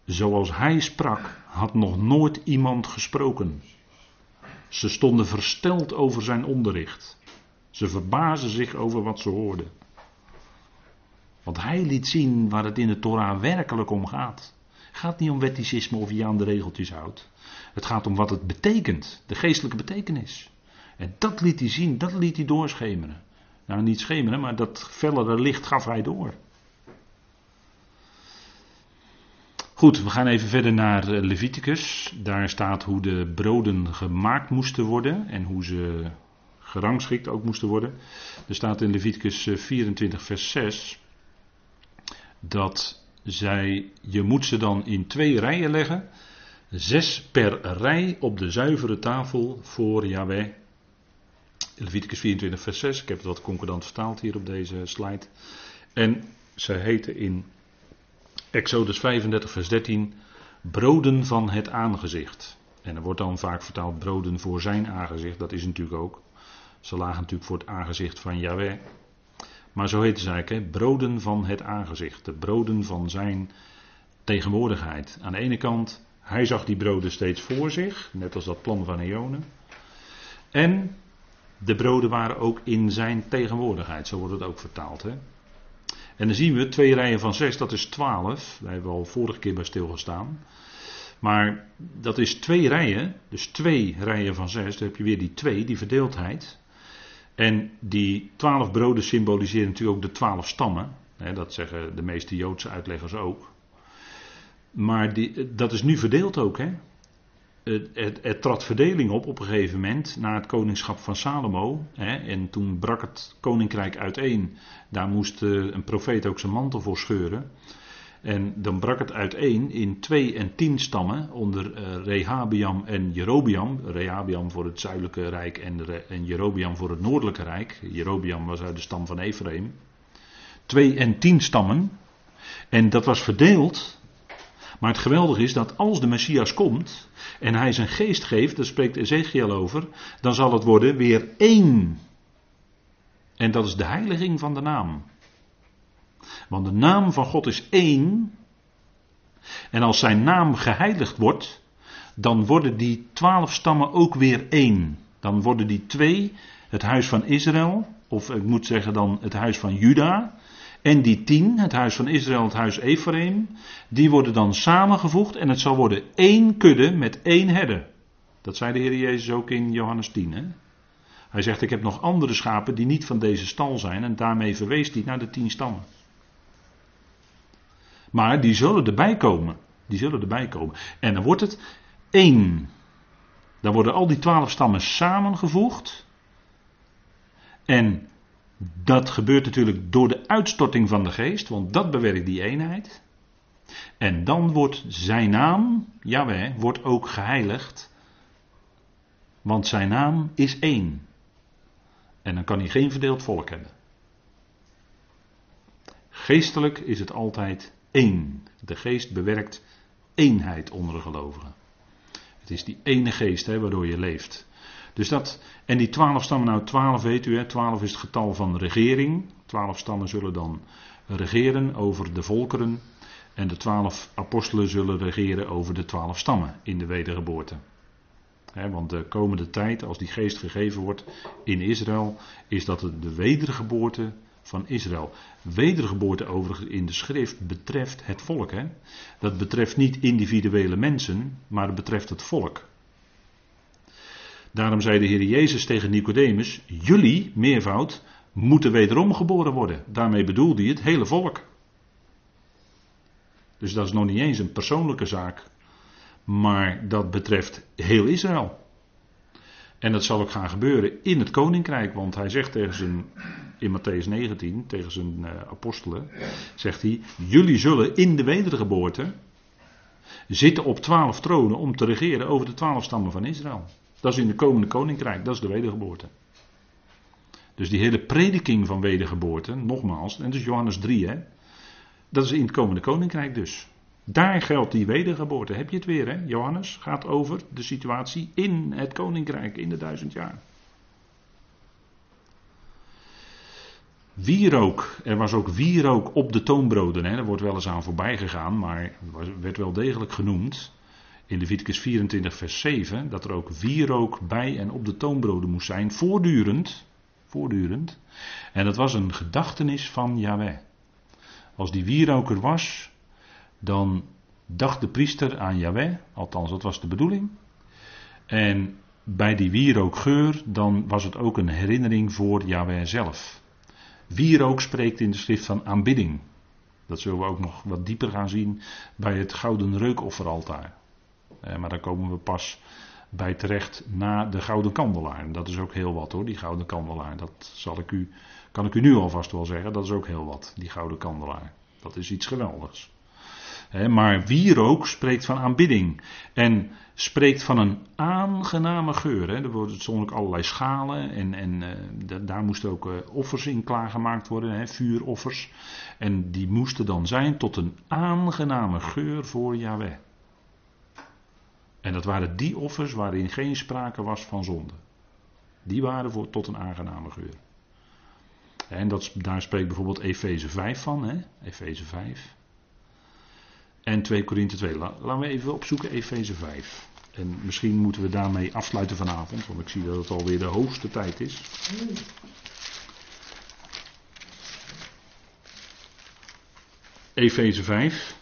zoals hij sprak, had nog nooit iemand gesproken. Ze stonden versteld over zijn onderricht. Ze verbazen zich over wat ze hoorden. Want hij liet zien waar het in de Torah werkelijk om gaat. Het gaat niet om wetticisme of je aan de regeltjes houdt. Het gaat om wat het betekent, de geestelijke betekenis. En dat liet hij zien, dat liet hij doorschemeren. Nou, niet schemeren, maar dat fellere licht gaf hij door. Goed, we gaan even verder naar eh, Leviticus. Daar staat hoe de broden gemaakt moesten worden en hoe ze gerangschikt ook moesten worden. Er staat in Leviticus 24, eh, vers 6 dat zij, je moet ze dan in twee rijen leggen, zes per rij op de zuivere tafel voor Yahweh. Leviticus 24, vers 6. Ik heb het wat concordant vertaald hier op deze slide. En zij heten in Exodus 35, vers 13, broden van het aangezicht. En er wordt dan vaak vertaald broden voor zijn aangezicht, dat is natuurlijk ook. Ze lagen natuurlijk voor het aangezicht van Yahweh. Maar zo heet ze eigenlijk, broden van het aangezicht. De broden van zijn tegenwoordigheid. Aan de ene kant, hij zag die broden steeds voor zich, net als dat plan van Eonen. En de broden waren ook in zijn tegenwoordigheid, zo wordt het ook vertaald. Hè? En dan zien we twee rijen van zes, dat is twaalf. Daar hebben we al vorige keer bij stilgestaan. Maar dat is twee rijen, dus twee rijen van zes. Dan heb je weer die twee, die verdeeldheid. En die twaalf broden symboliseren natuurlijk ook de twaalf stammen. Dat zeggen de meeste Joodse uitleggers ook. Maar die, dat is nu verdeeld ook. Hè? Het, trad verdeling op op een gegeven moment na het koningschap van Salomo. Hè, en toen brak het koninkrijk uiteen. Daar moest een profeet ook zijn mantel voor scheuren. En dan brak het uiteen in twee en tien stammen onder uh, Rehabiam en Jerobiam. Rehabiam voor het zuidelijke rijk en, en Jerobiam voor het noordelijke rijk. Jerobiam was uit de stam van Ephraim. Twee en tien stammen. En dat was verdeeld maar het geweldige is dat als de Messias komt en hij zijn geest geeft, daar spreekt Ezekiel over, dan zal het worden weer één. En dat is de heiliging van de naam. Want de naam van God is één. En als zijn naam geheiligd wordt, dan worden die twaalf stammen ook weer één. Dan worden die twee, het huis van Israël, of ik moet zeggen dan het huis van Juda, en die tien, het huis van Israël, het huis Ephraim, die worden dan samengevoegd en het zal worden één kudde met één herder. Dat zei de Heer Jezus ook in Johannes 10. Hè? Hij zegt, ik heb nog andere schapen die niet van deze stal zijn en daarmee verwees hij naar de tien stammen. Maar die zullen erbij komen. Die zullen erbij komen. En dan wordt het één. Dan worden al die twaalf stammen samengevoegd. En dat gebeurt natuurlijk door de uitstorting van de geest, want dat bewerkt die eenheid. En dan wordt zijn naam, Yahweh, wordt ook geheiligd. Want zijn naam is één. En dan kan hij geen verdeeld volk hebben. Geestelijk is het altijd één. De geest bewerkt eenheid onder de gelovigen. Het is die ene geest hè, waardoor je leeft. Dus dat, en die twaalf stammen, nou twaalf weet u, hè, twaalf is het getal van regering. Twaalf stammen zullen dan regeren over de volkeren. En de twaalf apostelen zullen regeren over de twaalf stammen in de wedergeboorte. want de komende tijd, als die geest gegeven wordt in Israël, is dat de wedergeboorte van Israël. Wedergeboorte overigens in de schrift betreft het volk. Hè? Dat betreft niet individuele mensen, maar het betreft het volk. Daarom zei de Heer Jezus tegen Nicodemus: Jullie, meervoud, moeten wederom geboren worden. Daarmee bedoelde hij het hele volk. Dus dat is nog niet eens een persoonlijke zaak, maar dat betreft heel Israël. En dat zal ook gaan gebeuren in het koninkrijk, want hij zegt tegen zijn, in Matthäus 19, tegen zijn uh, apostelen, zegt hij, jullie zullen in de wedergeboorte zitten op twaalf tronen om te regeren over de twaalf stammen van Israël. Dat is in de komende koninkrijk, dat is de wedergeboorte. Dus die hele prediking van wedergeboorte, nogmaals, en is Johannes 3, hè, dat is in het komende koninkrijk dus. Daar geldt die wedergeboorte. Heb je het weer, hè? Johannes gaat over de situatie in het koninkrijk in de duizend jaar. Wierook, er was ook wierook op de toonbroden. Hè? Er wordt wel eens aan voorbij gegaan, maar werd wel degelijk genoemd in Leviticus 24, vers 7, dat er ook wierook bij en op de toonbroden moest zijn, voortdurend. Voortdurend. En dat was een gedachtenis van Yahweh. Als die wierook er was, dan dacht de priester aan Yahweh, althans dat was de bedoeling. En bij die wierookgeur, dan was het ook een herinnering voor Yahweh zelf. Wierook spreekt in de schrift van aanbidding. Dat zullen we ook nog wat dieper gaan zien bij het gouden reukofferaltaar. Eh, maar daar komen we pas bij terecht na de gouden kandelaar. En dat is ook heel wat hoor, die gouden kandelaar. Dat zal ik u, kan ik u nu alvast wel zeggen. Dat is ook heel wat, die gouden kandelaar. Dat is iets geweldigs. maar wierook spreekt van aanbidding. En spreekt van een aangename geur. Er stonden ook allerlei schalen. En, en uh, daar moesten ook uh, offers in klaargemaakt worden. Vuuroffers. En die moesten dan zijn tot een aangename geur voor Yahweh. En dat waren die offers waarin geen sprake was van zonde. Die waren voor, tot een aangename geur. En dat, daar spreekt bijvoorbeeld Efeze 5 van. Efeze 5. En 2 Korinthe 2. laten we even opzoeken Efeze 5. En misschien moeten we daarmee afsluiten vanavond. Want ik zie dat het alweer de hoogste tijd is. Efeze 5.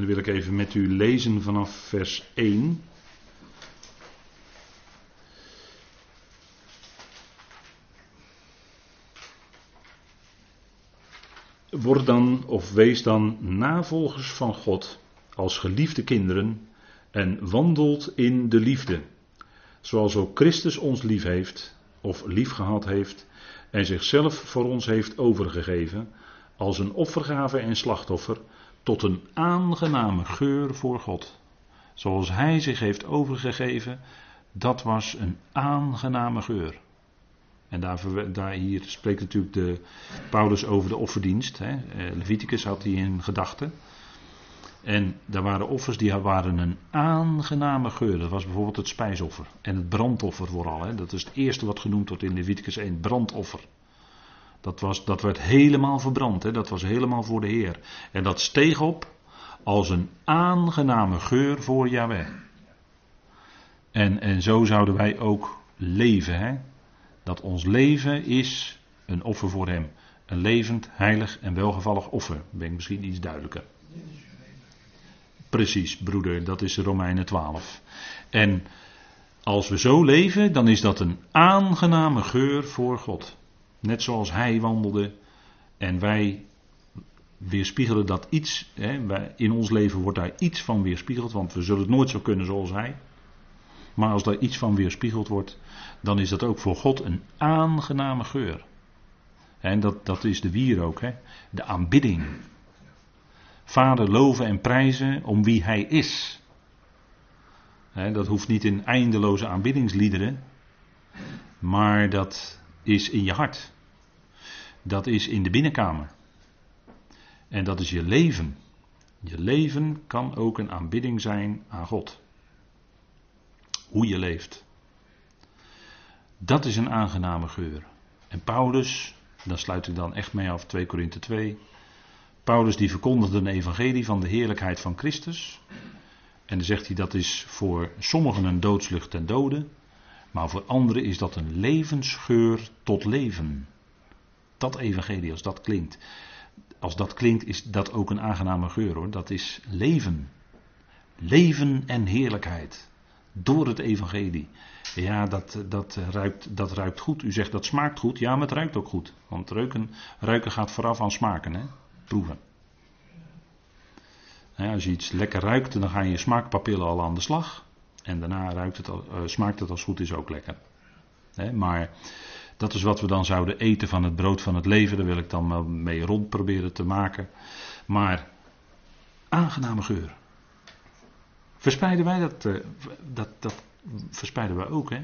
Dan wil ik even met u lezen vanaf vers 1. Word dan of wees dan navolgers van God als geliefde kinderen en wandelt in de liefde, zoals ook Christus ons lief heeft of lief gehad heeft en zichzelf voor ons heeft overgegeven als een offergave en slachtoffer tot een aangename geur voor God. Zoals Hij zich heeft overgegeven, dat was een aangename geur. En daar, daar, hier spreekt natuurlijk de Paulus over de offerdienst. Hè. Eh, Leviticus had hij in gedachten. En daar waren offers die waren een aangename geur. Dat was bijvoorbeeld het spijsoffer. En het brandoffer vooral. Hè. Dat is het eerste wat genoemd wordt in Leviticus 1. Brandoffer. Dat, was, dat werd helemaal verbrand. Hè. Dat was helemaal voor de Heer. En dat steeg op als een aangename geur voor Yahweh. En, en zo zouden wij ook leven. Hè. Dat ons leven is een offer voor Hem. Een levend, heilig en welgevallig offer. Ben ik misschien iets duidelijker. Precies, broeder, dat is Romeinen 12. En als we zo leven, dan is dat een aangename geur voor God. Net zoals Hij wandelde en wij weerspiegelen dat iets. Hè, in ons leven wordt daar iets van weerspiegeld, want we zullen het nooit zo kunnen zoals Hij. Maar als daar iets van weerspiegeld wordt, dan is dat ook voor God een aangename geur. En dat, dat is de wierook, hè? de aanbidding. Vader loven en prijzen om wie Hij is. dat hoeft niet in eindeloze aanbiddingsliederen, maar dat is in je hart. Dat is in de binnenkamer. En dat is je leven. Je leven kan ook een aanbidding zijn aan God. Hoe je leeft. Dat is een aangename geur. En Paulus, daar sluit ik dan echt mee af, 2 Korinthe 2. Paulus die verkondigde een evangelie van de heerlijkheid van Christus. En dan zegt hij dat is voor sommigen een doodslucht ten dode. Maar voor anderen is dat een levensgeur tot leven. Dat evangelie, als dat klinkt. Als dat klinkt, is dat ook een aangename geur hoor. Dat is leven. Leven en heerlijkheid. Door het evangelie. Ja, dat, dat, ruikt, dat ruikt goed. U zegt dat smaakt goed. Ja, maar het ruikt ook goed. Want ruiken, ruiken gaat vooraf aan smaken. Hè? Proeven. als je iets lekker ruikt, dan gaan je smaakpapillen al aan de slag. En daarna ruikt het, uh, smaakt het als goed is ook lekker. maar dat is wat we dan zouden eten van het brood van het leven. Daar wil ik dan mee rond proberen te maken. Maar aangename geur. Verspreiden wij dat, uh, dat, dat verspreiden wij ook, hè?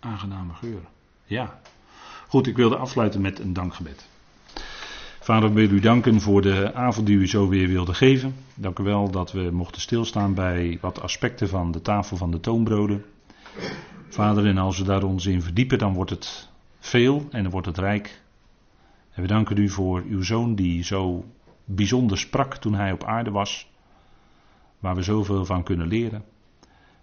Aangename geur. Ja. Goed, ik wilde afsluiten met een dankgebed. Vader, wil u danken voor de avond die u zo weer wilde geven. Dank u wel dat we mochten stilstaan bij wat aspecten van de tafel van de toonbroden. Vader, en als we daar ons in verdiepen, dan wordt het veel en dan wordt het rijk. En we danken u voor uw zoon die zo bijzonder sprak toen hij op aarde was. Waar we zoveel van kunnen leren.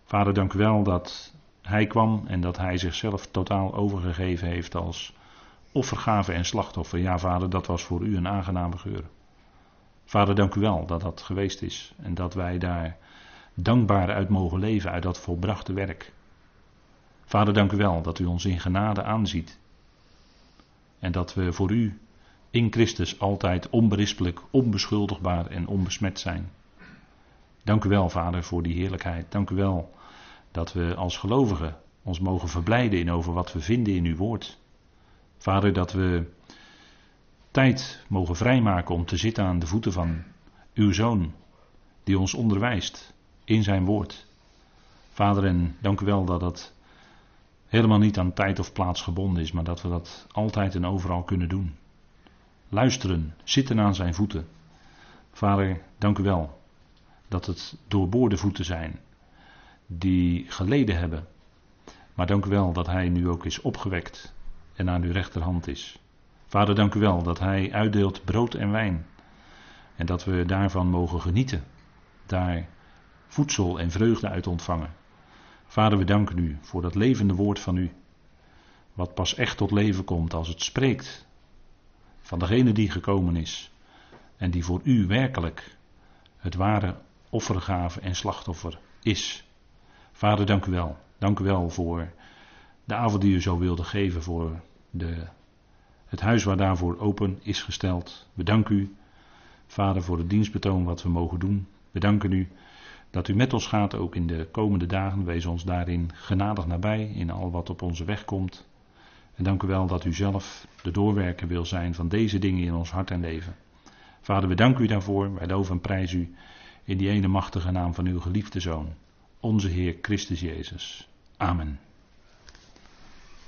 Vader, dank u wel dat hij kwam en dat hij zichzelf totaal overgegeven heeft als offergave en slachtoffer. Ja, vader, dat was voor u een aangename geur. Vader, dank u wel dat dat geweest is en dat wij daar dankbaar uit mogen leven, uit dat volbrachte werk. Vader, dank u wel dat u ons in genade aanziet en dat we voor u in Christus altijd onberispelijk, onbeschuldigbaar en onbesmet zijn. Dank u wel, Vader, voor die heerlijkheid. Dank u wel dat we als gelovigen ons mogen verblijden in over wat we vinden in uw woord. Vader, dat we tijd mogen vrijmaken om te zitten aan de voeten van uw zoon, die ons onderwijst in zijn woord. Vader, en dank u wel dat dat helemaal niet aan tijd of plaats gebonden is, maar dat we dat altijd en overal kunnen doen. Luisteren, zitten aan zijn voeten. Vader, dank u wel dat het doorboorde voeten zijn die geleden hebben. Maar dank u wel dat hij nu ook is opgewekt en aan uw rechterhand is. Vader, dank u wel dat hij uitdeelt brood en wijn. En dat we daarvan mogen genieten. Daar voedsel en vreugde uit ontvangen. Vader, we danken u voor dat levende woord van u. Wat pas echt tot leven komt als het spreekt van degene die gekomen is. En die voor u werkelijk het ware offergave en slachtoffer is. Vader, dank u wel. Dank u wel voor de avond die u zo wilde geven voor de, het huis waar daarvoor open is gesteld. We u, Vader, voor het dienstbetoon wat we mogen doen. We danken u dat u met ons gaat ook in de komende dagen. Wees ons daarin genadig nabij in al wat op onze weg komt. En dank u wel dat u zelf de doorwerker wil zijn van deze dingen in ons hart en leven. Vader, we danken u daarvoor. Wij loven en prijzen u in die ene machtige naam van uw geliefde Zoon, onze Heer Christus Jezus. Amen.